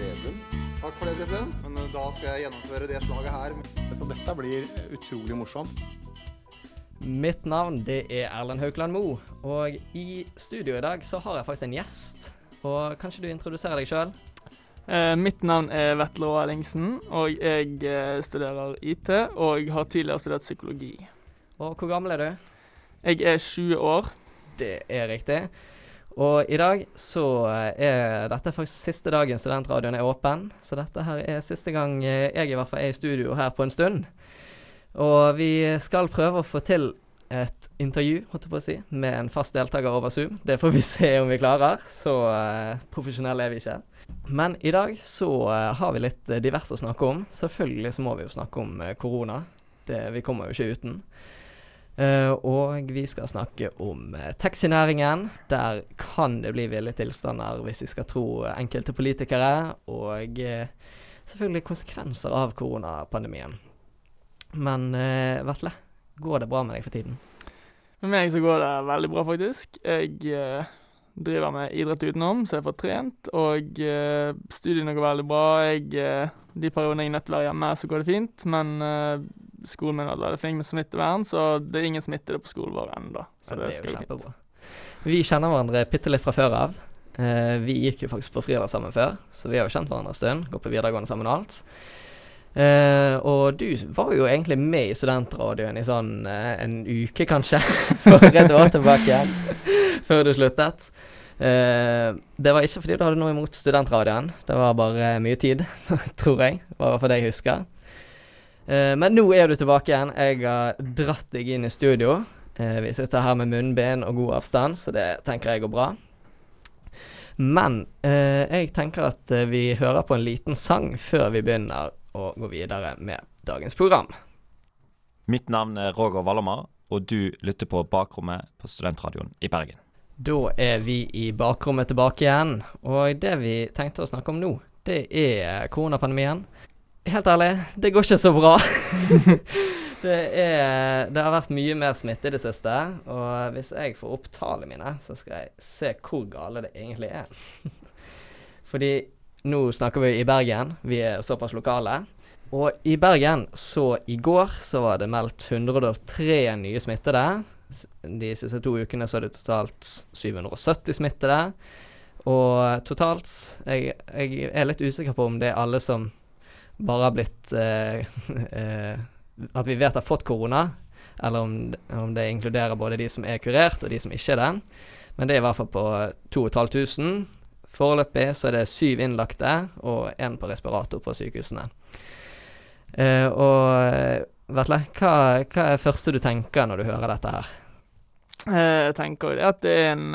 Vedum. Takk for det, president. Men eh, da skal jeg gjennomføre det slaget her. Så dette blir utrolig morsomt. Mitt navn det er Erlend Haukeland Moe, og i studio i dag så har jeg faktisk en gjest. Og Kanskje du introduserer deg sjøl? Eh, mitt navn er Vetle Aa Ellingsen, og jeg eh, studerer IT og har tidligere studert psykologi. Og hvor gammel er du? Jeg er 20 år. Det er riktig. Og i dag så eh, er dette faktisk siste dagen studentradioen er åpen. Så dette her er siste gang eh, jeg i hvert fall er i studio her på en stund. Og vi skal prøve å få til et intervju, holdt jeg på å si, med en fast deltaker over Zoom. Det får vi se om vi klarer. Så uh, profesjonelle er vi ikke. Men i dag så uh, har vi litt diverse å snakke om. Selvfølgelig så må vi jo snakke om korona. Det, vi kommer jo ikke uten. Og vi skal snakke om taxinæringen. Der kan det bli ville tilstander hvis vi skal tro enkelte politikere. Og selvfølgelig konsekvenser av koronapandemien. Men Vetle, går det bra med deg for tiden? Med meg så går det veldig bra, faktisk. Jeg eh, driver med idrett utenom, så jeg får trent. Og eh, studiene går veldig bra. Jeg, eh, de periodene jeg er nødt til å være hjemme, så går det fint. Men eh, skolen min hadde vært flink med smittevern, så det er ingen smittede på skolen vår ennå. Så Ja, det, det er jo kjempebra. Vi kjenner hverandre bitte litt fra før av. Eh, vi gikk jo faktisk på friidrett sammen før, så vi har jo kjent hverandre en stund. Gått på videregående sammen og alt. Eh, og du var jo egentlig med i studentradioen i sånn eh, en uke, kanskje, for et år tilbake, før du sluttet. Eh, det var ikke fordi du hadde noe imot studentradioen, det var bare mye tid, tror jeg. Det var i hvert fall det jeg husker. Eh, men nå er du tilbake igjen. Jeg har dratt deg inn i studio. Uh, vi sitter her med munnbind og god avstand, så det tenker jeg går bra. Men uh, jeg tenker at vi hører på en liten sang før vi begynner å gå videre med dagens program. Mitt navn er Roger Vallermar, og du lytter på Bakrommet på Studentradioen i Bergen. Da er vi i bakrommet tilbake igjen, og det vi tenkte å snakke om nå, det er koronapandemien. Helt ærlig, det går ikke så bra. det, er, det har vært mye mer smitte i det siste, og hvis jeg får opp tallene mine, så skal jeg se hvor gale det egentlig er. Fordi nå snakker vi i Bergen, vi er såpass lokale. Og i Bergen, så i går, så var det meldt 103 nye smittede. De siste to ukene så er det totalt 770 smittede. Og totalt jeg, jeg er litt usikker på om det er alle som bare har blitt eh, eh, At vi vet har fått korona, eller om, om det inkluderer både de som er kurert, og de som ikke er det. Men det er i hvert fall på 2500. Foreløpig så er det syv innlagte og én på respirator på sykehusene. Eh, og Vetle, hva, hva er det første du tenker når du hører dette her? Jeg tenker at det en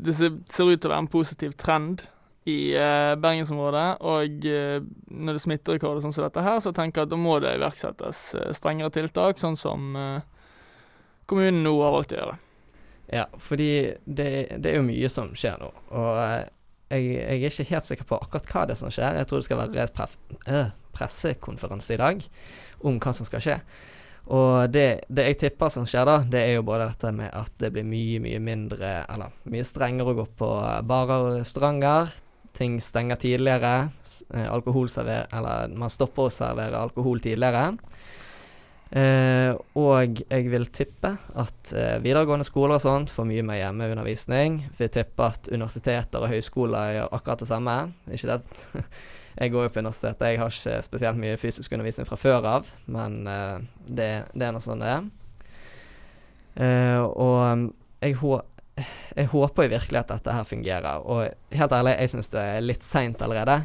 Det ser ut til å være en positiv trend i eh, bergensområdet. Og eh, når det er smitterekorder sånn som dette her, så tenker jeg at da må det iverksettes eh, strengere tiltak, sånn som eh, kommunen nå har valgt å gjøre. Ja, fordi det, det er jo mye som skjer nå. Og eh, jeg, jeg er ikke helt sikker på akkurat hva det er som skjer. Jeg tror det skal være et øh, pressekonferanse i dag om hva som skal skje. Og det, det jeg tipper som skjer da, det er jo både dette med at det blir mye, mye mindre Eller mye strengere å gå på barer og restauranter. Ting stenger tidligere. eh, Alkoholserver... Eller man stopper å servere alkohol tidligere. Eh, og jeg vil tippe at eh, videregående skoler og sånt får mye mer hjemmeundervisning. Vil tippe at universiteter og høyskoler gjør akkurat det samme. Ikke det jeg går jo på universitetet, jeg har ikke spesielt mye fysisk undervisning fra før av, men eh, det, det er noe sånn det er. Eh, og um, jeg, jeg håper virkelig at dette her fungerer. Og helt ærlig, jeg syns det er litt seint allerede.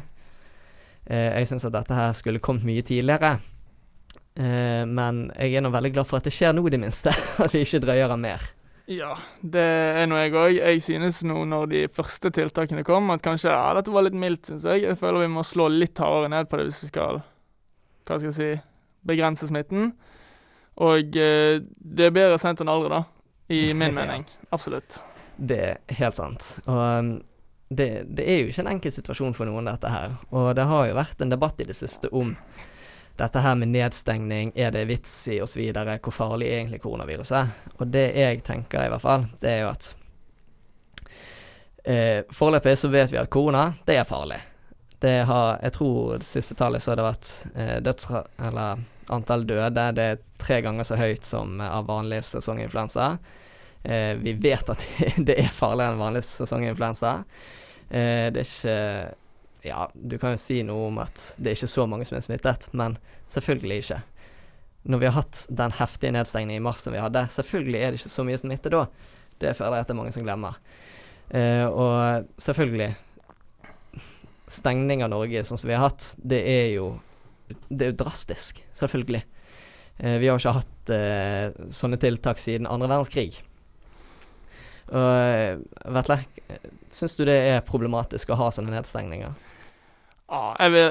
Eh, jeg syns at dette her skulle kommet mye tidligere. Eh, men jeg er nå veldig glad for at det skjer nå, i det minste. at vi ikke drøyer av mer. Ja, det er nå jeg òg. Jeg synes nå når de første tiltakene kom, at kanskje ja, dette var litt mildt, syns jeg. Jeg føler vi må slå litt hardere ned på det hvis vi skal hva skal jeg si, begrense smitten. Og eh, det er bedre sent enn aldri, da. I min mening. Absolutt. Det er helt sant. Og um, det, det er jo ikke en enkel situasjon for noen, dette her. Og det har jo vært en debatt i det siste om dette her med nedstengning, er det vits i osv., hvor farlig er egentlig koronaviruset er. Og det jeg tenker i hvert fall, det er jo at eh, Foreløpig så vet vi at korona, det er farlig. Det har, jeg tror det siste tallet så har det vært eh, dødsra... Eller antall døde, det er tre ganger så høyt som av vanlig sesonginfluensa. Eh, vi vet at det er farligere enn vanlig sesonginfluensa. Eh, det er ikke ja, du kan jo si noe om at det er ikke så mange som er smittet, men selvfølgelig ikke. Når vi har hatt den heftige nedstengningen i mars som vi hadde, selvfølgelig er det ikke så mye smitte da. Det føler jeg at det er mange som glemmer. Eh, og selvfølgelig Stengning av Norge sånn som vi har hatt, det er jo Det er jo drastisk, selvfølgelig. Eh, vi har jo ikke hatt eh, sånne tiltak siden andre verdenskrig. Og eh, Vetle, syns du det er problematisk å ha sånne nedstengninger? Ja, jeg vil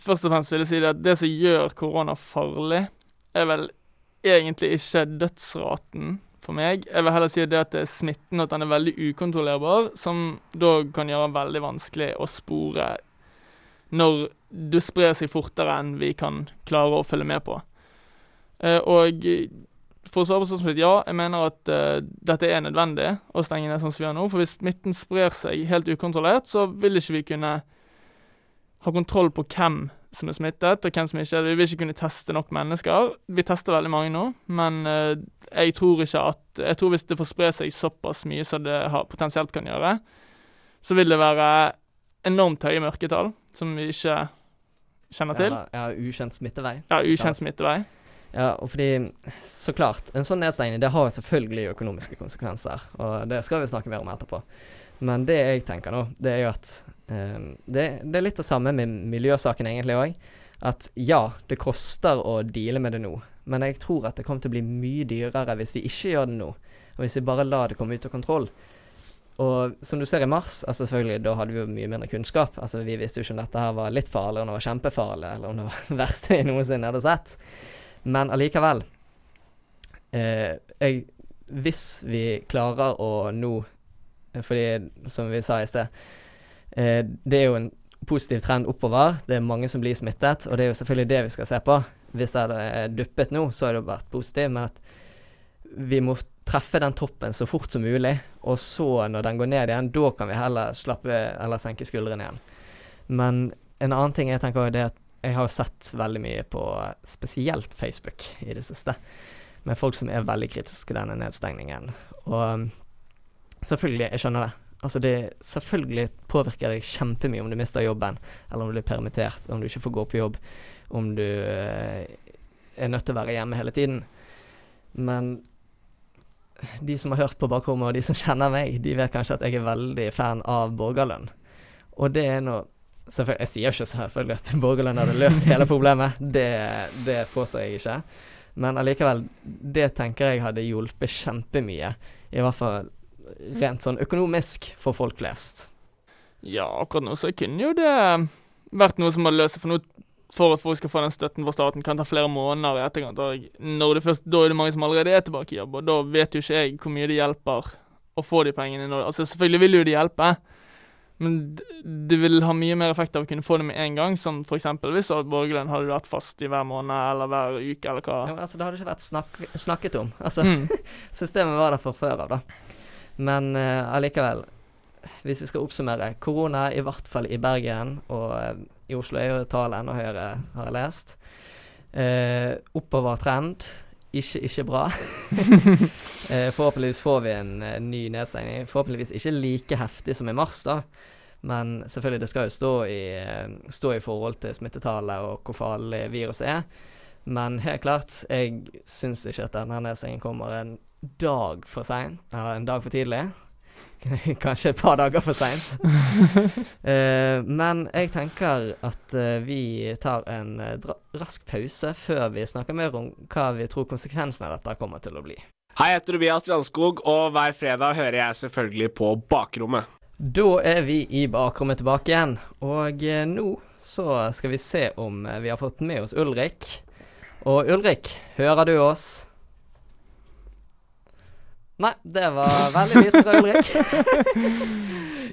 først og fremst vil jeg si det at det som gjør korona farlig, er vel egentlig ikke dødsraten for meg. Jeg vil heller si det at det er smitten, at den er veldig ukontrollerbar, som da kan gjøre veldig vanskelig å spore når det sprer seg fortere enn vi kan klare å følge med på. Eh, og for å svare på spørsmålet ja, jeg mener at uh, dette er nødvendig å stenge ned sånn som vi gjør nå. For hvis smitten sprer seg helt ukontrollert, så vil ikke vi kunne ha kontroll på hvem som er smittet, og hvem som ikke er det. Vi vil ikke kunne teste nok mennesker. Vi tester veldig mange nå, men uh, jeg tror ikke at Jeg tror hvis det får spre seg såpass mye som det har, potensielt kan gjøre, så vil det være enormt høye mørketall som vi ikke kjenner til. Ja, ja ukjent smittevei. Ja, ukjent smittevei. Ja, og fordi Så klart, en sånn nedstengning det har selvfølgelig økonomiske konsekvenser, og det skal vi snakke mer om etterpå. Men det jeg tenker nå, det er jo at um, det, det, er litt det samme med miljøsaken egentlig òg. At ja, det koster å deale med det nå, men jeg tror at det kommer til å bli mye dyrere hvis vi ikke gjør det nå. Og hvis vi bare lar det komme ut av kontroll. Og som du ser i mars, altså selvfølgelig, da hadde vi jo mye mindre kunnskap. Altså Vi visste jo ikke om dette her var litt farlig, om det var kjempefarlig, eller om det var det verste vi noensinne hadde sett. Men allikevel eh, jeg, Hvis vi klarer å nå Fordi, som vi sa i sted, eh, det er jo en positiv trend oppover. Det er mange som blir smittet, og det er jo selvfølgelig det vi skal se på. Hvis det hadde duppet nå, så hadde det vært positivt, men at vi må treffe den toppen så fort som mulig, og så, når den går ned igjen, da kan vi heller slappe eller senke skuldrene igjen. Men en annen ting jeg tenker er at jeg har sett veldig mye på spesielt Facebook i det siste, med folk som er veldig kritiske til denne nedstengningen. Og um, selvfølgelig, jeg skjønner det. Altså det Selvfølgelig påvirker deg kjempemye om du mister jobben, eller om du blir permittert, om du ikke får gå på jobb, om du uh, er nødt til å være hjemme hele tiden. Men de som har hørt på bakrommet, og de som kjenner meg, de vet kanskje at jeg er veldig fan av borgerlønn. Og det er noe jeg sier ikke selvfølgelig at borgerlønn hadde løst hele problemet, det, det påstår jeg ikke. Men allikevel, det tenker jeg hadde hjulpet kjempemye. I hvert fall rent sånn økonomisk for folk flest. Ja, akkurat nå så kunne jo det vært noe som hadde løst. For, noe, for at folk skal få den støtten fra staten, kan ta flere måneder i etterkant. Og det først, da er det mange som allerede er tilbake i jobb, og da vet jo ikke jeg hvor mye det hjelper å få de pengene. Når, altså Selvfølgelig vil jo det hjelpe, men det vil ha mye mer effekt av å kunne få det med en gang, som f.eks. hvis borgerlønn hadde vært fast i hver måned eller hver uke, eller hva. Ja, altså, det hadde ikke vært snak snakket om. Altså, mm. systemet var der fra før av, da. Men uh, allikevel, hvis vi skal oppsummere Korona, i hvert fall i Bergen, og uh, i Oslo er jo tallet enda høyere, har jeg lest. Eh, oppover trend. Ikke, ikke bra. eh, forhåpentligvis får vi en uh, ny nedstengning. Forhåpentligvis ikke like heftig som i mars, da. Men selvfølgelig, det skal jo stå i, uh, stå i forhold til smittetallet og hvor farlig viruset er. Men helt klart, jeg syns ikke at denne nedstengningen kommer en dag for seint, eller en dag for tidlig. Kanskje et par dager for seint. uh, men jeg tenker at uh, vi tar en uh, rask pause før vi snakker mer om hva vi tror konsekvensene av dette kommer til å bli. Hei, jeg heter Tobias Strandskog, og hver fredag hører jeg selvfølgelig på Bakrommet. Da er vi i bakrommet tilbake igjen, og eh, nå så skal vi se om eh, vi har fått med oss Ulrik. Og Ulrik, hører du oss? Nei, det var veldig lite fra Ulrik.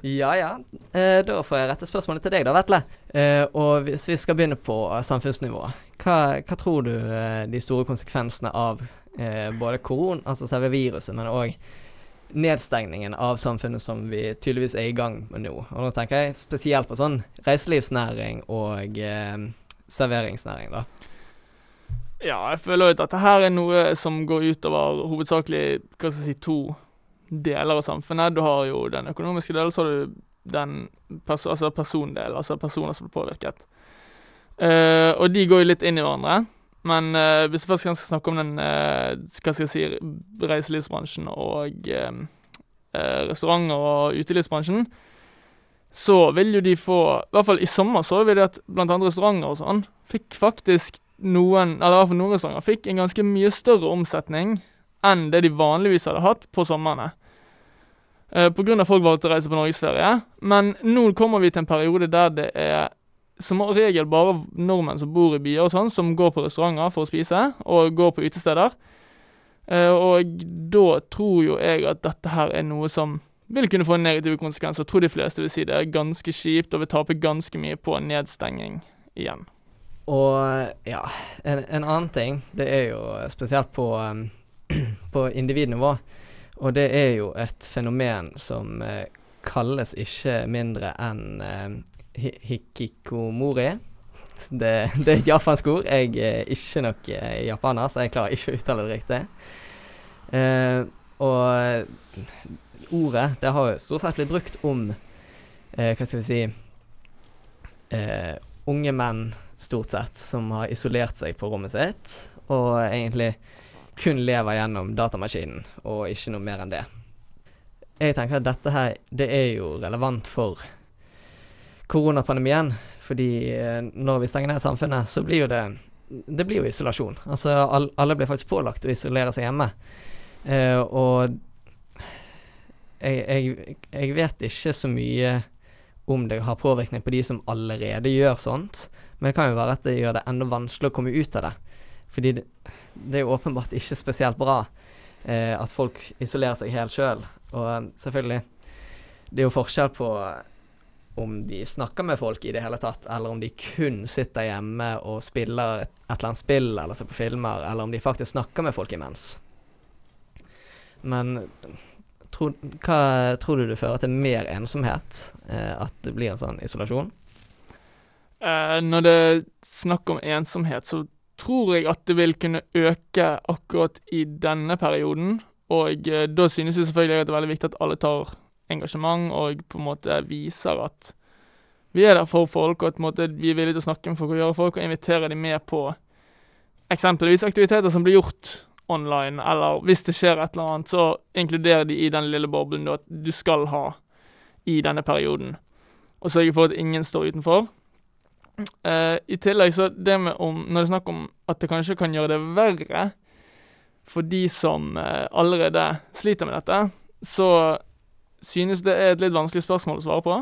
ja ja. Eh, da får jeg rette spørsmålet til deg da, Vetle. Eh, og hvis vi skal begynne på samfunnsnivå, hva, hva tror du eh, de store konsekvensene av eh, både koron, altså selve viruset, men òg nedstengningen av samfunnet som vi tydeligvis er i gang med nå. Og nå tenker jeg spesielt på sånn reiselivsnæring og eh, serveringsnæring, da. Ja, jeg føler at dette her er noe som går utover hovedsakelig hva skal jeg si, to deler av samfunnet. Du har jo den økonomiske delen, så har du den pers altså persondelen, altså personer som blir påvirket. Uh, og de går jo litt inn i hverandre. Men uh, hvis vi først skal snakke om den uh, hva skal jeg si, reiselivsbransjen og restauranter og utelivsbransjen, så vil jo de få I hvert fall i sommer så vi det at blant andre restauranter og sånn fikk faktisk noen, eller i hvert fall noen restauranter, fikk en ganske mye større omsetning enn det de vanligvis hadde hatt på somrene. Grunn av folk valgte å reise på norgesferie. Men nå kommer vi til en periode der det er som regel bare nordmenn som bor i byer og sånn, som går på restauranter for å spise, og går på utesteder. Uh, og da tror jo jeg at dette her er noe som vil kunne få negative konsekvenser. Jeg tror de fleste vil si det er ganske kjipt og vil tape ganske mye på nedstenging igjen. Og ja, en, en annen ting, det er jo spesielt på, på individnivå, og det er jo et fenomen som uh, kalles ikke mindre enn hikikomori. Det, det, er et japansk ord. Jeg er ikke nok uh, japaner, så jeg klarer ikke å uttale det riktig. og ordet, det har jo stort sett blitt brukt om Hva skal vi si Unge menn stort sett, som har isolert seg på rommet sitt, og egentlig kun lever gjennom datamaskinen, og ikke noe mer enn det. Jeg tenker at dette her, det er jo relevant for koronapandemien, fordi eh, når vi stenger ned samfunnet, så blir jo det Det blir jo isolasjon. Altså alle blir faktisk pålagt å isolere seg hjemme. Eh, og jeg, jeg, jeg vet ikke så mye om det har påvirkning på de som allerede gjør sånt. Men det kan jo være at det gjør det enda vanskeligere å komme ut av det. Fordi det, det er jo åpenbart ikke spesielt bra eh, at folk isolerer seg helt sjøl. Og selvfølgelig, det er jo forskjell på om de snakker med folk i det hele tatt, eller om de kun sitter hjemme og spiller et, et eller annet spill eller ser på filmer, eller om de faktisk snakker med folk imens. Men tro, hva tror du det fører til mer ensomhet? Eh, at det blir en sånn isolasjon? Eh, når det er snakk om ensomhet, så tror jeg at det vil kunne øke akkurat i denne perioden. Og eh, da synes jeg selvfølgelig at det er veldig viktig at alle tar engasjement og på en måte viser at vi er der for folk, og at måte, vi er villige til å snakke med folk og gjøre folk, og invitere dem med på eksempelvis aktiviteter som blir gjort online, eller hvis det skjer et eller annet, så inkluderer de i den lille boblen du, skal ha i denne perioden. Og sørge for at ingen står utenfor. Uh, I tillegg så det med om Når det er snakk om at det kanskje kan gjøre det verre for de som uh, allerede sliter med dette, så synes det er et litt vanskelig spørsmål å svare på.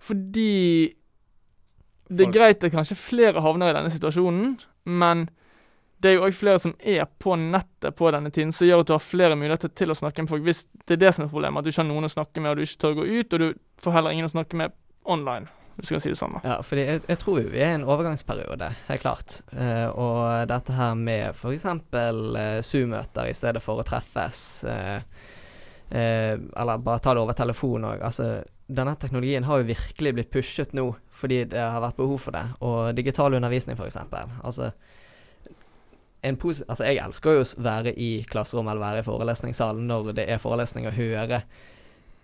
Fordi det er greit at kanskje flere havner i denne situasjonen, men det er jo òg flere som er på nettet på denne tiden, som gjør at du har flere muligheter til å snakke med folk. Hvis det er det som er problemet, at du ikke har noen å snakke med, og du ikke tør å gå ut, og du får heller ingen å snakke med online hvis du kan si det sånn. da. Ja, fordi jeg, jeg tror jo vi er i en overgangsperiode, helt klart. Uh, og dette her med f.eks. Uh, Zoom-møter i stedet for å treffes, uh, uh, eller bare ta det over telefon òg. Altså, denne teknologien har jo virkelig blitt pushet nå fordi det har vært behov for det. Og digital undervisning, f.eks. Altså, altså, jeg elsker jo å være i klasserommet eller være i forelesningssalen når det er forelesning, og høre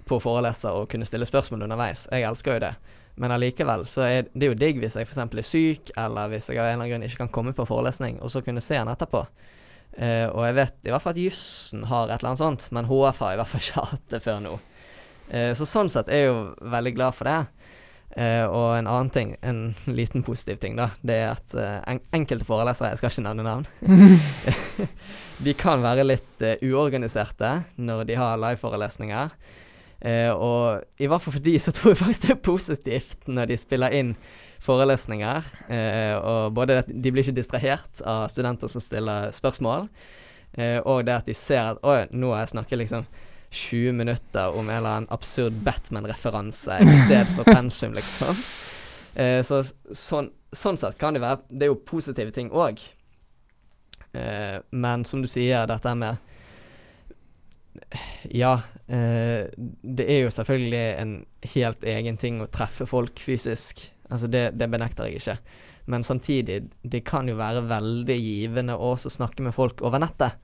på foreleser og kunne stille spørsmål underveis. Jeg elsker jo det. Men allikevel så er det jo digg hvis jeg f.eks. er syk, eller hvis jeg av en eller annen grunn ikke kan komme på forelesning, og så kunne se den etterpå. Uh, og jeg vet i hvert fall at jussen har et eller annet sånt, men HF har i hvert fall ikke hatt det før nå. Uh, så sånn sett er jeg jo veldig glad for det. Uh, og en annen ting, en liten positiv ting, da, det er at en, enkelte forelesere, jeg skal ikke nevne navn, de kan være litt uorganiserte når de har liveforelesninger. Eh, og i hvert fall for de så tror jeg faktisk det er positivt når de spiller inn forelesninger. Eh, og både at de blir ikke distrahert av studenter som stiller spørsmål, eh, og det at de ser at å, nå har jeg snakket liksom 20 minutter om en eller annen absurd Batman-referanse i stedet for pensum, liksom. Eh, så sånn, sånn sett kan det være Det er jo positive ting òg. Eh, men som du sier, dette med Ja, eh, det er jo selvfølgelig en helt egen ting å treffe folk fysisk. Altså det, det benekter jeg ikke. Men samtidig, det kan jo være veldig givende å snakke med folk over nettet.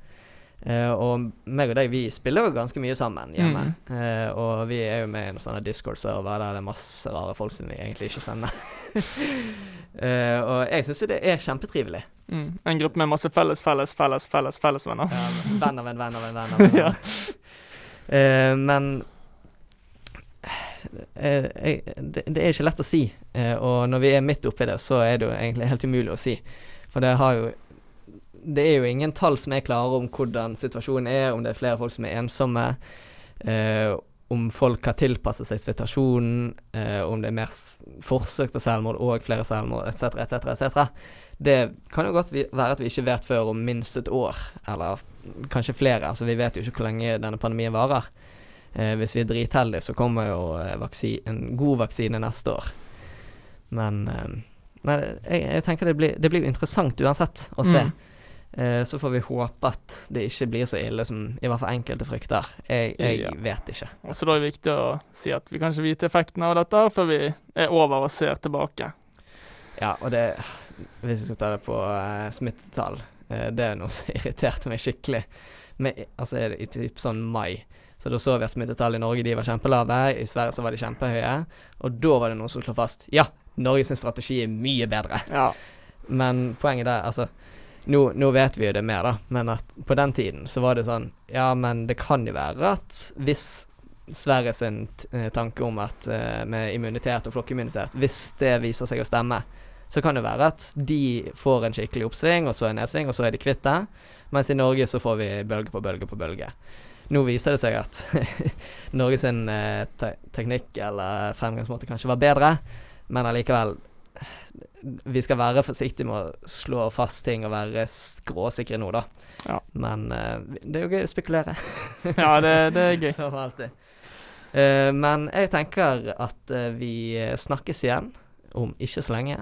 Eh, og meg og deg, vi spiller jo ganske mye sammen hjemme. Mm. Eh, og vi er jo med i noen sånne Discord-server der det er masse rare folk som vi egentlig ikke kjenner. Eh, og jeg syns det er kjempetrivelig. Mm. En gruppe med masse felles, felles, felles, felles fellesvenner. Ja, venn av en venn av en venn av en venn. Ja. Eh, men jeg, det, det er ikke lett å si. Eh, og når vi er midt oppi det, så er det jo egentlig helt umulig å si. For det har jo Det er jo ingen tall som er klare om hvordan situasjonen er, om det er flere folk som er ensomme. Eh, om folk har tilpasset seg situasjonen, eh, om det er mer forsøk på selvmord og flere selvmord etc., etc., etc. Det kan jo godt være at vi ikke vet før om minst et år, eller kanskje flere. Altså Vi vet jo ikke hvor lenge denne pandemien varer. Eh, hvis vi er dritheldige, så kommer jo eh, vaksi, en god vaksine neste år. Men eh, Nei, jeg, jeg tenker det blir, det blir interessant uansett å se. Mm. Eh, så får vi håpe at det ikke blir så ille som i hvert fall enkelte frykter. Jeg, jeg Ja. vet ikke. Og så da er det viktig å si at vi kan ikke vite effekten av dette før vi er over og ser tilbake. Ja, og det Hvis vi skal ta det på eh, smittetall, eh, det er noe som irriterte meg skikkelig. Med, altså er det i typ sånn mai. Så da så vi at smittetall i Norge de var kjempelave, i Sverige så var de kjempehøye. Og da var det noen som slo fast ja, Norges strategi er mye bedre. Ja. Men poenget der, altså nå, nå vet vi jo det mer, da, men at på den tiden så var det sånn Ja, men det kan jo være at hvis Sverre sin eh, tanke om at uh, med immunitet og flokkimmunitet, hvis det viser seg å stemme, så kan det være at de får en skikkelig oppsving, og så en nedsving, og så er de kvitt det. Mens i Norge så får vi bølge på bølge på bølge. Nå viser det seg at Norge sin eh, te teknikk eller fremgangsmåte kanskje var bedre, men allikevel vi skal være forsiktige med å slå fast ting og være skråsikre nå, da. Ja. Men uh, det er jo gøy å spekulere. Ja, det, det er gøy. Som alltid. Uh, men jeg tenker at uh, vi snakkes igjen om ikke så lenge.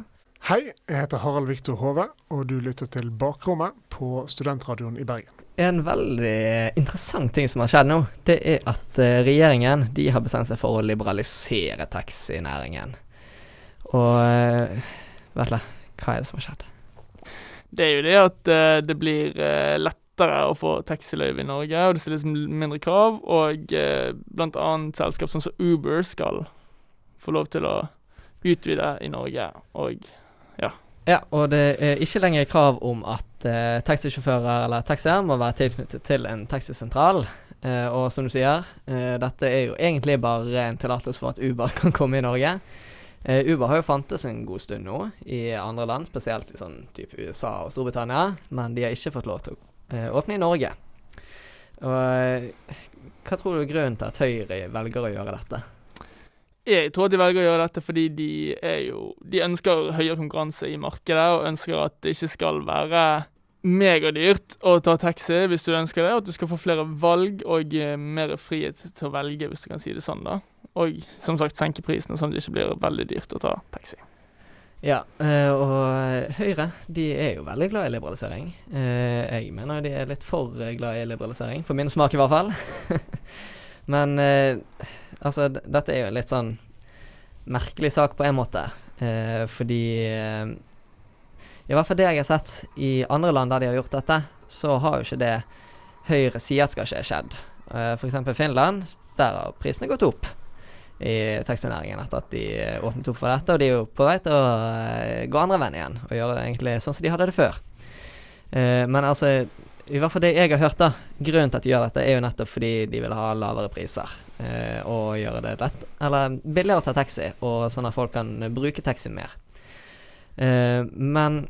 Hei, jeg heter Harald Viktor Hove, og du lytter til Bakrommet på Studentradioen i Bergen. En veldig interessant ting som har skjedd nå, det er at regjeringen de har bestemt seg for å liberalisere taxinæringen. Og Vetle, hva er det som har skjedd? Det er jo det at uh, det blir uh, lettere å få taxiløyve i Norge, og det stilles mindre krav. Og uh, blant annet selskap som Uber skal få lov til å utvide i Norge, og ja. Ja, og det er ikke lenger krav om at uh, taxisjåfører eller taxier må være tilknyttet til en taxisentral. Uh, og som du sier, uh, dette er jo egentlig bare en tillatelse for at Uber kan komme i Norge. Eh, Uber har jo fantes en god stund nå i andre land, spesielt i sånn type USA og Storbritannia, men de har ikke fått lov til å eh, åpne i Norge. Og eh, hva tror du er grunnen til at Høyre velger å gjøre dette? Jeg tror at de velger å gjøre dette fordi de jo De ønsker høyere konkurranse i markedet, og ønsker at det ikke skal være megadyrt å ta taxi hvis du ønsker det, og at du skal få flere valg og eh, mer frihet til å velge, hvis du kan si det sånn, da. Og som sagt senke prisene, sånn at det ikke blir veldig dyrt å ta taxi. Ja, eh, og Høyre de er jo veldig glad i liberalisering. Eh, jeg mener de er litt for eh, glad i liberalisering, for min smak i hvert fall. Men eh, altså, dette er jo en litt sånn merkelig sak på en måte. Eh, fordi eh, I hvert fall det jeg har sett i andre land der de har gjort dette, så har jo ikke det Høyre sier at skal skje, skjedd. Eh, for eksempel Finland, der har prisene gått opp i taxinæringen etter at de eh, åpnet opp for dette, og de er jo på vei til å eh, gå andre veien igjen og gjøre det egentlig sånn som de hadde det før. Eh, men altså, i hvert fall det jeg har hørt, da, grunnen til at de gjør dette, er jo nettopp fordi de vil ha lavere priser. og gjøre det lett Eller billigere å ta taxi, og sånn at folk kan bruke taxi mer. Eh, men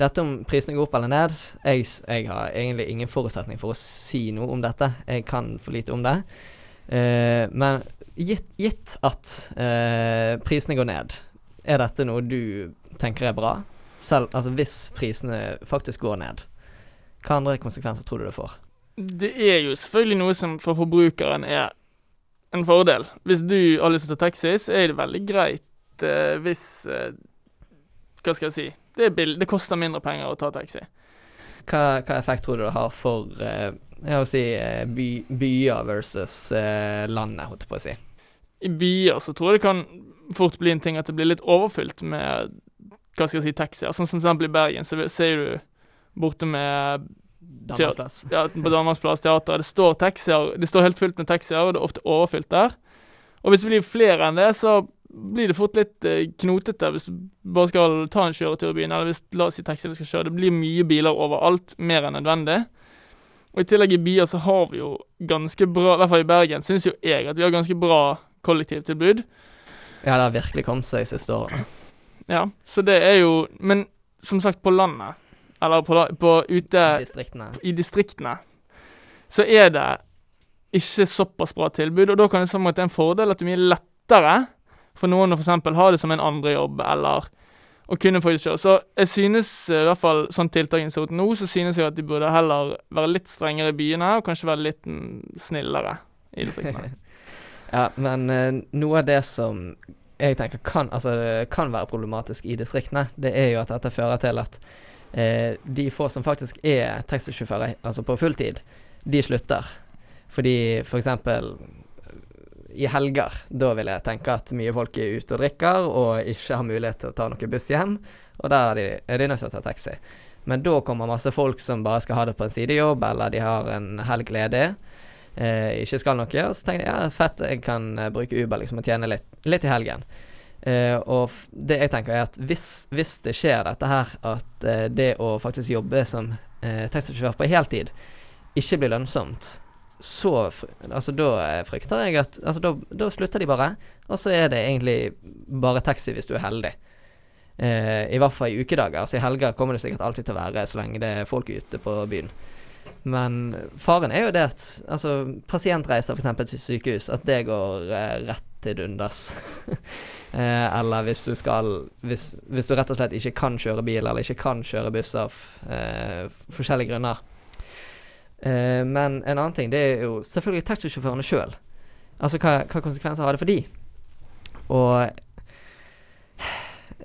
dette om prisene går opp eller ned jeg, jeg har egentlig ingen forutsetning for å si noe om dette. Jeg kan for lite om det. Eh, men gitt, gitt at eh, prisene går ned, er dette noe du tenker er bra? Selv altså hvis prisene faktisk går ned, hva andre konsekvenser tror du det får? Det er jo selvfølgelig noe som for forbrukeren er en fordel. Hvis du har lyst til å ta taxi, så er det veldig greit eh, hvis eh, Hva skal jeg si? Det, er bill det koster mindre penger å ta taxi. Hva, hva effekt tror du det har for eh, jeg vil si, eh, by, byer versus eh, landet, holdt jeg på å si? I byer så tror jeg det kan fort bli en ting at det blir litt overfylt med hva skal jeg si, taxier. Sånn som f.eks. i Bergen, så ser du borte med Danmarksplass. Ja, på Danmarksplass teater. Det står taxier, det står helt fullt med taxier, og det er ofte overfylt der. Og hvis det blir flere enn det, så blir det fort litt eh, knotete hvis du bare skal ta en kjøretur i byen, eller hvis la oss si taxi du skal kjøre. Det blir mye biler overalt, mer enn nødvendig. Og i tillegg i byer så har vi jo ganske bra, i hvert fall i Bergen, syns jo jeg at vi har ganske bra kollektivtilbud. Ja, det har virkelig kommet seg de siste årene. Ja, så det er jo Men som sagt, på landet, eller på, på ute Distriktene. i distriktene, så er det ikke såpass bra tilbud. Og da kan det at det er en fordel at det er mye lettere for noen å f.eks. ha det som en andre jobb, eller å kunne få kjøre. Så jeg synes, eh, i hvert fall sånn tiltakene ser nå, så synes jeg at de burde heller være litt strengere i byene, og kanskje være litt snillere i distriktene. Ja, men eh, noe av det som jeg tenker kan, altså, kan være problematisk i distriktene, det er jo at dette fører til at eh, de få som faktisk er taxisjåfører, altså på fulltid, de slutter. Fordi for eksempel i helger, da vil jeg tenke at mye folk er ute og drikker og ikke har mulighet til å ta noe buss hjem, og der er de, er de nødt til å ta taxi. Men da kommer masse folk som bare skal ha det på en sidejobb, eller de har en helg ledig, eh, ikke skal noe, og så tenker jeg ja, fett, jeg kan eh, bruke Uber liksom og tjene litt, litt i helgen. Eh, og det jeg tenker er at hvis, hvis det skjer dette her, at eh, det å faktisk jobbe som eh, taxisjåfør på heltid ikke blir lønnsomt, så altså da eh, frykter jeg at altså da, da slutter de bare, og så er det egentlig bare taxi hvis du er heldig. Eh, I hvert fall i ukedager. Altså i helger kommer det sikkert alltid til å være så lenge det er folk ute på byen. Men faren er jo det at altså, pasientreiser f.eks. til sykehus, at det går eh, rett til dundas. eh, eller hvis du skal hvis, hvis du rett og slett ikke kan kjøre bil, eller ikke kan kjøre buss av eh, forskjellige grunner. Eh, men en annen ting, det er jo selvfølgelig taxisjåførene sjøl. Altså hva, hva konsekvenser har det for de? Og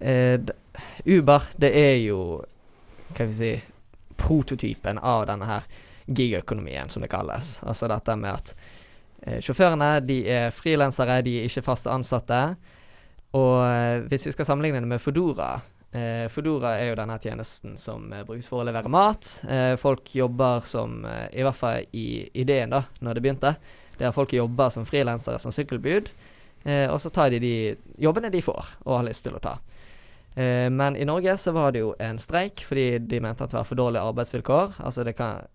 uh, Uber, det er jo Hva skal vi si prototypen av denne her gigøkonomien, som det kalles. Altså dette med at uh, sjåførene de er frilansere, de er ikke faste ansatte. Og hvis vi skal sammenligne det med Fodora eh, Fodora er jo denne tjenesten som eh, brukes for å levere mat. Eh, folk jobber som eh, I hvert fall i ideen, da, når det begynte. Der folk jobber som frilansere som sykkelbud. Eh, og så tar de de jobbene de får og har lyst til å ta. Eh, men i Norge så var det jo en streik fordi de mente at det var for dårlige arbeidsvilkår. Altså kan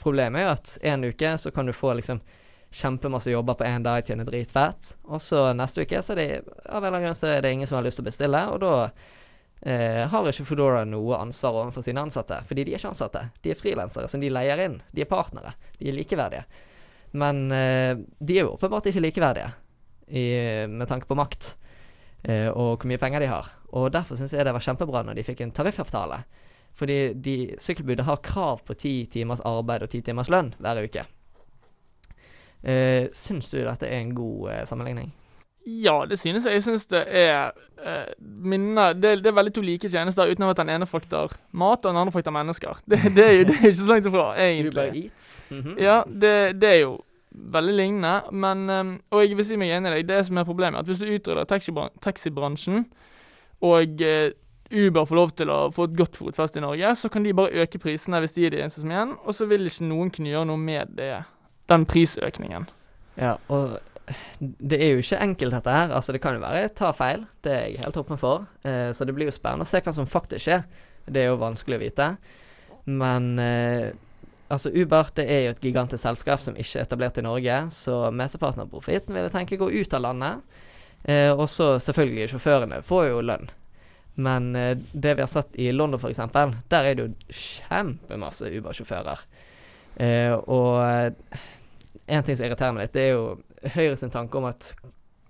Problemet er jo at en uke så kan du få liksom kjempemasse jobber på én dag, tjene dritfett. Og så neste uke så er det av en eller annen grunn så er det ingen som har lyst til å bestille. Og da eh, har ikke Foodora noe ansvar overfor sine ansatte. Fordi de er ikke ansatte. De er frilansere som de leier inn. De er partnere. De er likeverdige. Men eh, de er jo åpenbart ikke likeverdige i, med tanke på makt eh, og hvor mye penger de har. Og derfor syns jeg det var kjempebra når de fikk en tariffavtale. Fordi de sykkelbudet har krav på ti timers arbeid og ti timers lønn hver uke. Uh, syns du dette er en god eh, sammenligning? Ja, det synes jeg. Jeg synes det er eh, minner det, det er veldig to like tjenester uten at den ene frakter mat, og den andre frakter mennesker. Det, det, er jo det er jo ikke så langt ifra, egentlig. Uber Eats? Mhm. Ja, det, det er jo veldig lignende, men um, Og jeg vil si meg enig i deg, det som er problemet, at hvis du utrydder taxibran taxibransjen, og uh, Uber får lov til å få et godt fotfeste i Norge, så kan de bare øke prisene hvis de er de eneste som er igjen, og så vil ikke noen kunne gjøre noe med det, den prisøkningen. Ja, og det er jo ikke enkelt dette her. Altså Det kan jo være jeg tar feil, det er jeg helt åpen for. Eh, så det blir jo spennende å se hva som faktisk skjer. Det er jo vanskelig å vite. Men eh, Altså Uber det er jo et gigantisk selskap som ikke er etablert i Norge, så mesteparten av profitten vil jeg tenke går ut av landet. Eh, og så selvfølgelig sjåførene får jo lønn. Men eh, det vi har sett i London f.eks., der er det jo kjempemasse Uber-sjåfører. Eh, og en ting som irriterer meg litt, det er jo Høyre sin tanke om at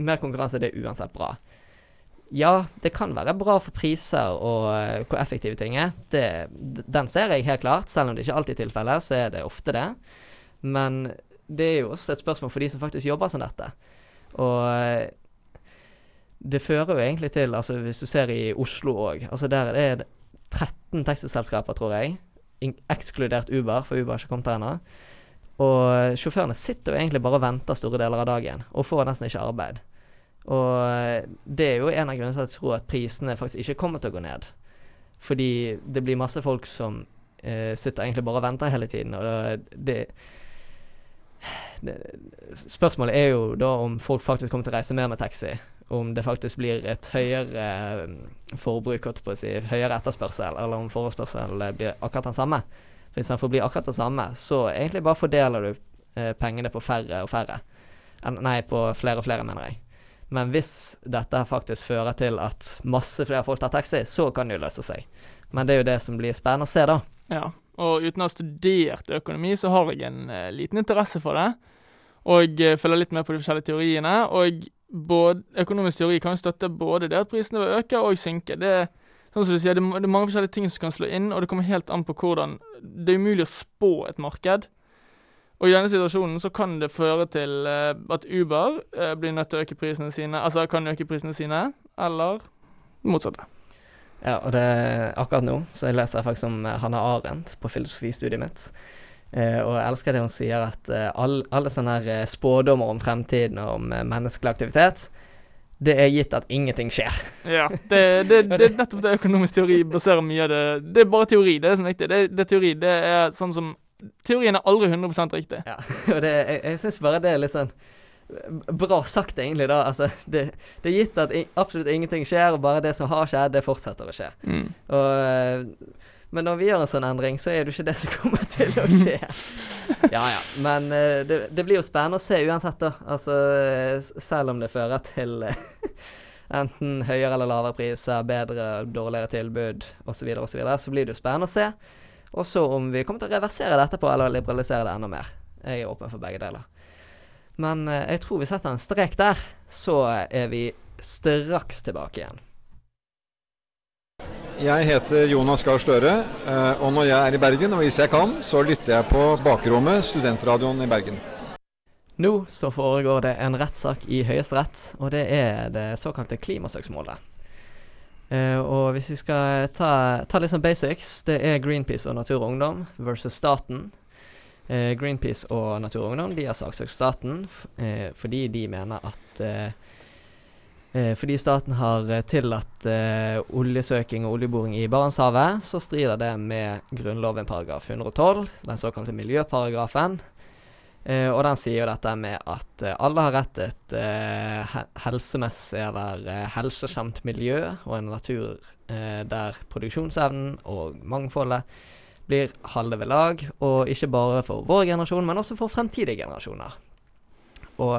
mer konkurranse det er uansett bra. Ja, det kan være bra for priser og uh, hvor effektive ting er. Det, den ser jeg helt klart. Selv om det ikke alltid er tilfellet, så er det ofte det. Men det er jo også et spørsmål for de som faktisk jobber som dette. Og uh, det fører jo egentlig til, altså hvis du ser i Oslo òg, altså der er det 13 taxiselskaper, tror jeg, ekskludert Uber, for Uber har ikke kommet der ennå. Og sjåførene sitter jo egentlig bare og venter store deler av dagen, og får nesten ikke arbeid. Og det er jo en av grunnene til at jeg tror at prisene faktisk ikke kommer til å gå ned. Fordi det blir masse folk som eh, sitter egentlig bare og venter hele tiden, og det, det Spørsmålet er jo da om folk faktisk kommer til å reise mer med taxi. Om det faktisk blir et høyere eh, forbruk, på å si, høyere etterspørsel, eller om forespørselen blir akkurat den samme. For den får bli akkurat det samme, så egentlig bare fordeler du eh, pengene på færre og færre. Nei, på flere og flere, mener jeg. Men hvis dette faktisk fører til at masse flere folk tar taxi, så kan det jo løse seg. Men det er jo det som blir spennende å se, da. Ja, og uten å ha studert økonomi, så har jeg en uh, liten interesse for det. Og uh, følger litt med på de forskjellige teoriene. Og både, økonomisk teori kan støtte både det at prisene vil øke og synke. Det, sånn som du sier, det, det, er mange forskjellige ting som kan slå inn, og det kommer helt an på hvordan Det er umulig å spå et marked. Og i denne situasjonen så kan det føre til uh, at Uber uh, blir nødt til å øke prisene sine, altså kan øke prisene sine, eller motsatte. Ja, og det akkurat nå så leser jeg faktisk om uh, Hanna Arendt på filosofistudiet mitt. og jeg elsker det hun sier, at all, alle sånne her spådommer om fremtiden og om menneskelig aktivitet det er gitt at ingenting skjer. Ja, det, det, det er nettopp det økonomisk teori baserer mye av det Det er bare teori, det er det som er viktig. Det, det er teori, det er sånn som teorien er aldri 100% riktig. Ja, og det, jeg, jeg syns bare det er litt sånn bra sagt, egentlig. da, altså, det, det, er gitt at absolutt ingenting skjer, og bare det som har skjedd, det fortsetter å skje. Mm. Og, eh, men når vi gjør en sånn endring, så er det jo ikke det som kommer til å skje. ja ja, men eh, det, det blir jo spennende å se uansett, da. Altså, selv om det fører til enten høyere eller lavere priser, bedre, dårligere tilbud osv., så, så, så blir det jo spennende å se. Og så om vi kommer til å reversere det etterpå, eller liberalisere det enda mer. Jeg er åpen for begge deler. Men eh, jeg tror vi setter en strek der, så er vi straks tilbake igjen. Jeg heter Jonas Gahr Støre, eh, og når jeg er i Bergen, og hvis jeg kan, så lytter jeg på Bakrommet, studentradioen i Bergen. Nå så foregår det en rettssak i Høyesterett, og det er det såkalte klimasøksmålet. Uh, og hvis vi skal ta, ta litt sånn basics, det er Greenpeace og Natur og Ungdom versus staten. Uh, Greenpeace og Natur og Ungdom de har saksøkt staten fordi de mener at fordi staten har tillatt oljesøking og oljeboring i Barentshavet, så strider det med Grunnloven paragraf 112, den såkalte miljøparagrafen. Og den sier jo dette med at alle har rett til et helsemessig eller uh, miljø og en natur der produksjonsevnen og mangfoldet blir halve ved lag. Og ikke bare for vår generasjon, men også for fremtidige generasjoner. Og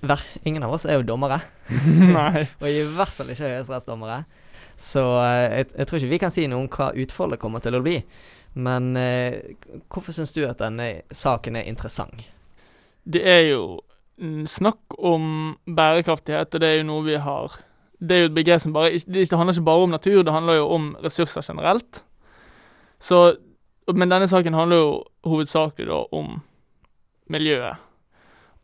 hver, ingen av oss er jo dommere. Nei. og i hvert fall ikke høyesterettsdommere. Så jeg, jeg, tror ikke vi kan si noe om hva utfoldet kommer til å bli. Men eh, hvorfor syns du at denne saken er interessant? Det er jo snakk om bærekraftighet, og det er jo noe vi har Det er jo et begrep som bare Det handler ikke bare om natur, det handler jo om ressurser generelt. Så Men denne saken handler jo hovedsakelig da om miljøet.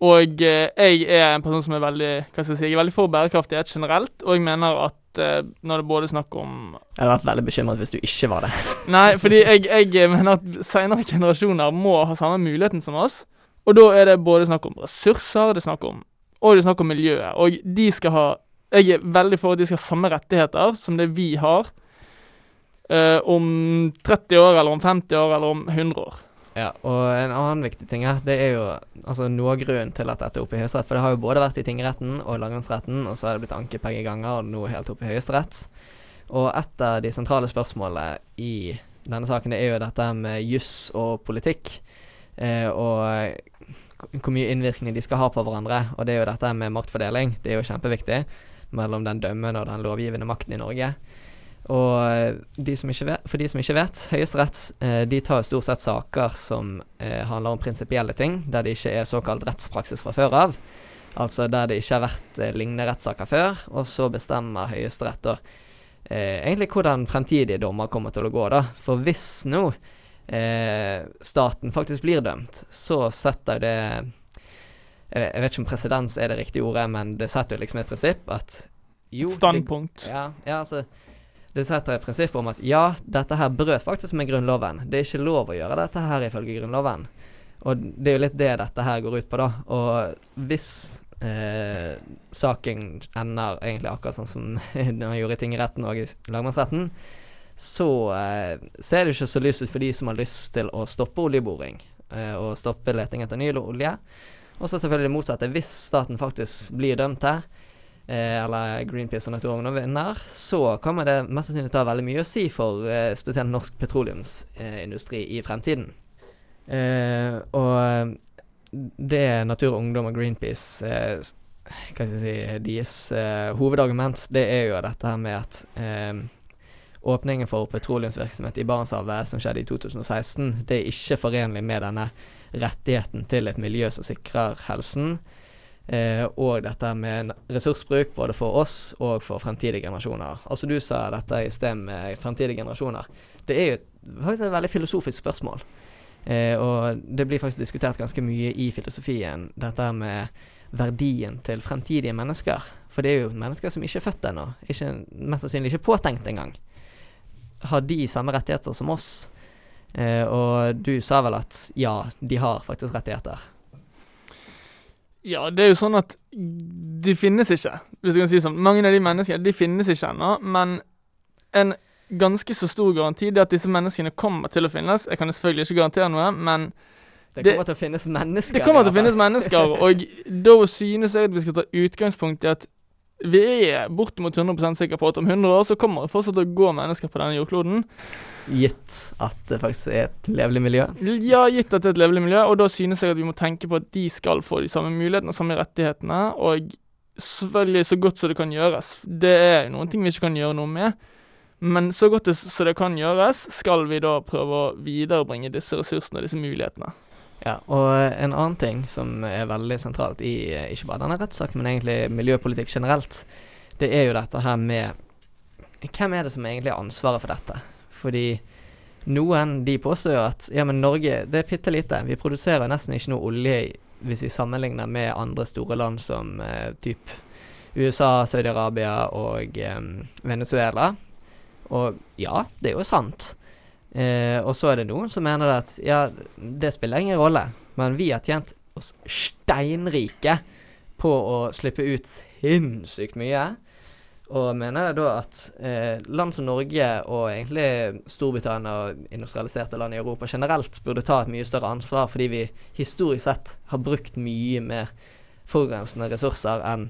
Og eh, jeg er en person som er veldig hva skal jeg si, jeg er veldig for bærekraftighet generelt, og jeg mener at uh, når det både snakker om Jeg hadde vært veldig bekymret hvis du ikke var det. Nei, fordi jeg, jeg mener at senere generasjoner må ha samme muligheten som oss. Og da er det både snakk om ressurser, det er snakk om, og det er snakk om miljøet. Og de skal ha Jeg er veldig for at de skal ha samme rettigheter som det vi har uh, om 30 år, eller om 50 år, eller om 100 år. Ja, og en annen viktig ting her, det er jo altså noe av grunnen til at dette er oppe i Høyesterett. For det har jo både vært i tingretten og lagmannsretten, og så har det blitt anket begge ganger, og nå helt oppe i Høyesterett. Og et av de sentrale spørsmålene i denne saken, det er jo dette med juss og politikk. Eh, og hvor mye innvirkning de skal ha på hverandre. Og det er jo dette med maktfordeling. Det er jo kjempeviktig mellom den dømmende og den lovgivende makten i Norge. Og de som ikke vet, for de som ikke vet, Høyesterett eh, de tar jo stort sett saker som eh, handler om prinsipielle ting, der det ikke er såkalt rettspraksis fra før av. Altså der det ikke har vært eh, lignende rettssaker før, og så bestemmer Høyesterett da eh, egentlig hvordan fremtidige dommer kommer til å gå, da. For hvis nå eh, staten faktisk blir dømt, så setter det jeg, vet ikke om presedens er det riktige ordet, men det setter jo liksom et prinsipp at jo standpunkt. Det, ja, ja, altså det setter et prinsipp om at ja, dette her brøt faktisk med Grunnloven. Det er ikke lov å gjøre dette her ifølge Grunnloven. Og det er jo litt det dette her går ut på, da. Og hvis eh, saken ender egentlig akkurat sånn som den gjorde i tingretten og i lagmannsretten, så eh, ser det ikke så lyst ut for de som har lyst til å stoppe oljeboring eh, og stoppe leting etter ny olje. Og så selvfølgelig det motsatte. Hvis staten faktisk blir dømt her, eller Greenpeace og Naturogn vinner, så kommer det mest sannsynlig ha veldig mye å si for eh, spesielt norsk petroleumsindustri i fremtiden. Eh, og det Natur og Ungdom og Greenpeace eh, hva skal jeg si, deres eh, hovedargument, det er jo dette her med at eh, åpningen for petroleumsvirksomhet i Barentshavet som skjedde i 2016, det er ikke forenlig med denne rettigheten til et miljø som sikrer helsen. Eh, og dette med ressursbruk både for oss og for fremtidige generasjoner. Altså Du sa dette i sted med fremtidige generasjoner. Det er jo faktisk et veldig filosofisk spørsmål. Eh, og det blir faktisk diskutert ganske mye i filosofien, dette med verdien til fremtidige mennesker. For det er jo mennesker som ikke er født ennå. Mest sannsynlig ikke påtenkt engang. Har de samme rettigheter som oss? Eh, og du sa vel at ja, de har faktisk rettigheter. Ja, det er jo sånn at de finnes ikke, hvis du kan si sånn. Mange av de menneskene de finnes ikke ennå, men en ganske så stor garanti det at disse menneskene kommer til å finnes. Jeg kan selvfølgelig ikke garantere noe, men det kommer til å finnes mennesker. Det kommer til å finnes mennesker, og da synes jeg at vi skal ta utgangspunkt i at vi er bortimot 100% sikre på at om 100 år så kommer det fortsatt til å gå mennesker på denne jordkloden. Gitt at det faktisk er et levelig miljø? Ja, gitt at det er et levelig miljø. Og da synes jeg at vi må tenke på at de skal få de samme mulighetene og samme rettighetene. Og selvfølgelig så godt som det kan gjøres. Det er noen ting vi ikke kan gjøre noe med. Men så godt som det kan gjøres, skal vi da prøve å viderebringe disse ressursene og disse mulighetene. Ja, og en annen ting som er veldig sentralt i ikke bare denne rettssaken, men egentlig miljøpolitikk generelt, det er jo dette her med Hvem er det som egentlig har ansvaret for dette? Fordi noen de påstår jo at ja, men Norge det er bitte lite. Vi produserer nesten ikke noe olje hvis vi sammenligner med andre store land som eh, typ USA, Saudi-Arabia og eh, Venezuela. Og ja, det er jo sant. Eh, og så er det noen som mener at ja, det spiller ingen rolle, men vi har tjent oss steinrike på å slippe ut sinnssykt mye. Og mener da at eh, land som Norge og egentlig Storbritannia og industrialiserte land i Europa generelt burde ta et mye større ansvar, fordi vi historisk sett har brukt mye mer forurensende ressurser enn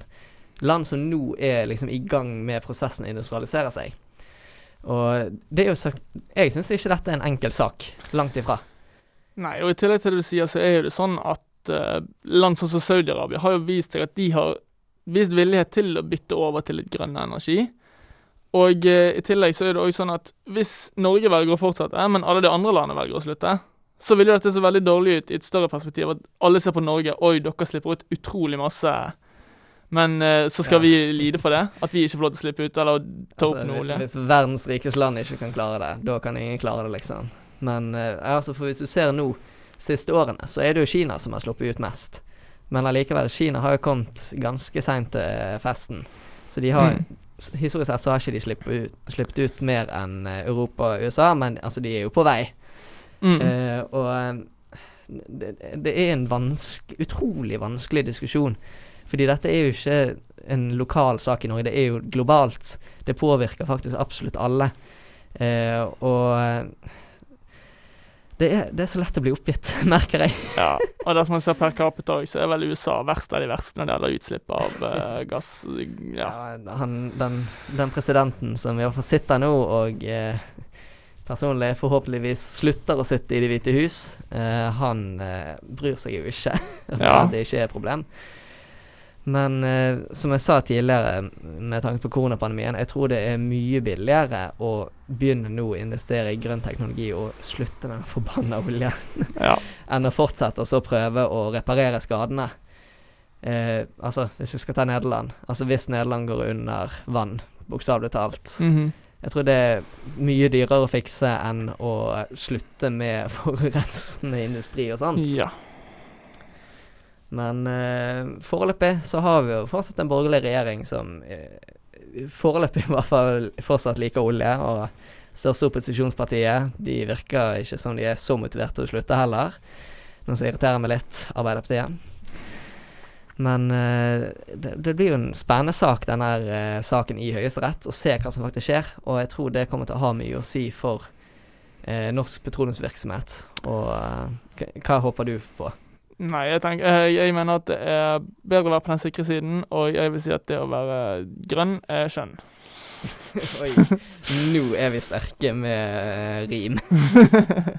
land som nå er liksom i gang med prosessen å industrialisere seg. Og det er jo Jeg syns ikke dette er en enkel sak. Langt ifra. Nei, og i tillegg til det du sier, så er jo det sånn at uh, land som Saudi-Arabia har jo vist seg at de har vist villighet til å bytte over til litt grønn energi. Og uh, i tillegg så er det òg sånn at hvis Norge velger å fortsette, men alle de andre landene velger å slutte, så vil jo dette se veldig dårlig ut i et større perspektiv. At alle ser på Norge Oi, dere slipper ut utrolig masse men uh, så skal ja. vi lide for det? At vi ikke får lov til å slippe ut eller ta altså, opp noe olje? Hvis verdens rikeste land ikke kan klare det, da kan ingen klare det, liksom. Men uh, altså, for hvis du ser nå, siste årene, så er det jo Kina som har sluppet ut mest. Men allikevel, Kina har jo kommet ganske seint til uh, festen. Så de har mm. Historisk sett så har ikke de sluppet ut, sluppet ut mer enn Europa og USA, men altså, de er jo på vei. Mm. og det, det, er en vanske, utrolig vanskelig diskusjon. Fordi dette er jo ikke en lokal sak i Norge, det er jo globalt. Det påvirker faktisk absolutt alle. Eh, og det er, det er, så lett å bli oppgitt, merker jeg. ja, og dersom man ser per capita så er vel USA verst av de verste når det gjelder utslipp av uh, gass. Ja. ja han, den, den, presidenten som i hvert fall sitter nå og eh, personlig forhåpentligvis slutter å sitte i Det hvite hus. Eh, han eh, bryr seg jo ikke Ja. at det ikke er et problem. Men eh, som jeg sa tidligere, med tanke på koronapandemien, jeg tror det er mye billigere å begynne nå å investere i grønn teknologi og slutte med den forbanna oljen, Ja. enn å fortsette og så prøve å reparere skadene. Eh, altså, hvis vi skal ta Nederland. Altså hvis Nederland går under vann, bokstavelig talt. Mhm. Jeg tror det er mye dyrere å fikse enn å slutte med forurensende industri og sånt. Ja. Men eh, foreløpig så har vi jo fortsatt en borgerlig regjering som eh, foreløpig i hvert fall fortsatt liker olje. Og største opposisjonspartiet de virker ikke som de er så motiverte til å slutte heller. Noe som irriterer meg litt, Arbeiderpartiet. Men eh, det, det blir jo en spennende sak, denne eh, saken i Høyesterett, å se hva som faktisk skjer. Og jeg tror det kommer til å ha mye å si for eh, norsk petroleumsvirksomhet. Og eh, hva, håper du på? Nei, jeg, tenker, eh, jeg mener at det er bedre å være på den sikre siden, og jeg vil si at det å være grønn er skjønn. Oi, nå er vi sterke med eh, rim.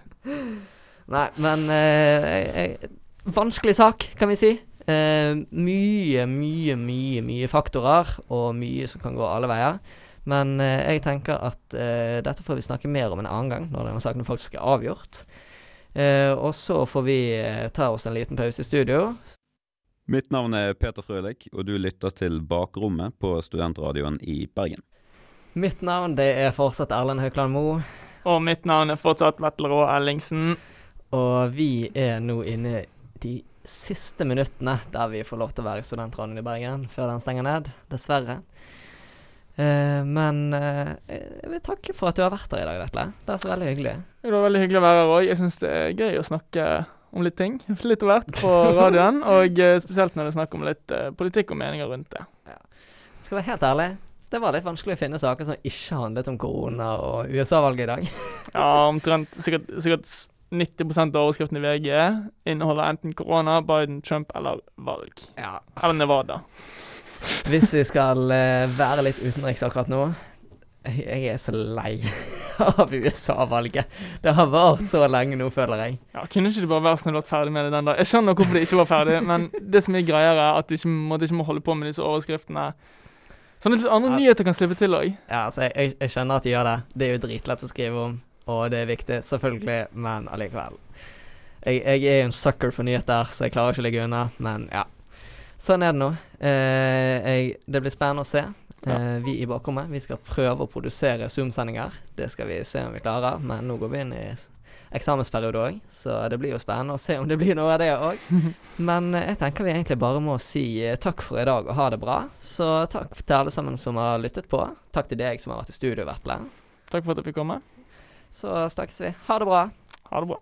Nei, men eh, jeg- Vanskelig sak, kan vi si. Eh, mye, mye, mye, mye faktorer, og mye som kan gå alle veier. Men eh, jeg tenker at eh, dette får vi snakke mer om en annen gang, når denne saken faktisk er avgjort. Eh, og så får vi eh, ta oss en liten pause i studio. Mitt navn er Peter Frølik, og du lytter til Bakrommet på Studentradioen i Bergen. Mitt navn det er fortsatt Erlend Haukland Moe. Og mitt navn er fortsatt Vetle Rå Ellingsen. Og vi er nå inne de siste minuttene der vi får lov til å være i Studentradioen i Bergen før den stenger ned, dessverre. Eh, men eh, jeg vil takke for at du har vært her i dag, Vetle. Det er så veldig hyggelig. Det var veldig hyggelig å være her òg. Jeg syns det er gøy å snakke om litt ting. Litt av hvert på radioen. Og eh, spesielt når det er snakk om litt eh, politikk og meninger rundt det. Skal være helt ærlig, det var litt vanskelig å finne saker som ikke handlet om korona og USA-valget i dag. Ja, omtrent sikkert, sikkert 90% av overskriftene i VG inneholder enten korona, Biden, Trump eller valg. Ja. Eller Nevada. Hvis vi skal eh, være litt utenriks akkurat nå jeg, er så lei av USA-valget. Det har vart så lenge nå, føler jeg. Ja, Kunne ikke du bare være snill og vært ferdig med det den da? Jeg skjønner hvorfor det ikke var ferdig, men det som er greiere, er at du ikke, måtte ikke må holde på med disse overskriftene. Sånn at litt andre Ja. nyheter kan slippe til òg. Ja, altså, jeg, jeg, jeg skjønner at de gjør det. Det er jo dritlett å skrive om, og det er viktig, selvfølgelig, men allikevel. Jeg, jeg er jo en sucker for nyheter, så jeg klarer ikke å ligge unna, men ja. Sånn er det nå. Eh, det blir spennende å se. Eh, vi i bakrommet vi skal prøve å produsere Zoom-sendinger. Det skal vi se om vi klarer, men nå går vi inn i eksamensperiode òg, så det blir jo spennende å se om det blir noe av det òg. Men eh, jeg tenker vi egentlig bare må si eh, takk for i dag og ha det bra. Så takk til alle sammen som har lyttet på. Takk til deg som har vært i studio, Vetle. Takk for at jeg fikk komme. Så snakkes vi. Ha det bra. Ha det bra.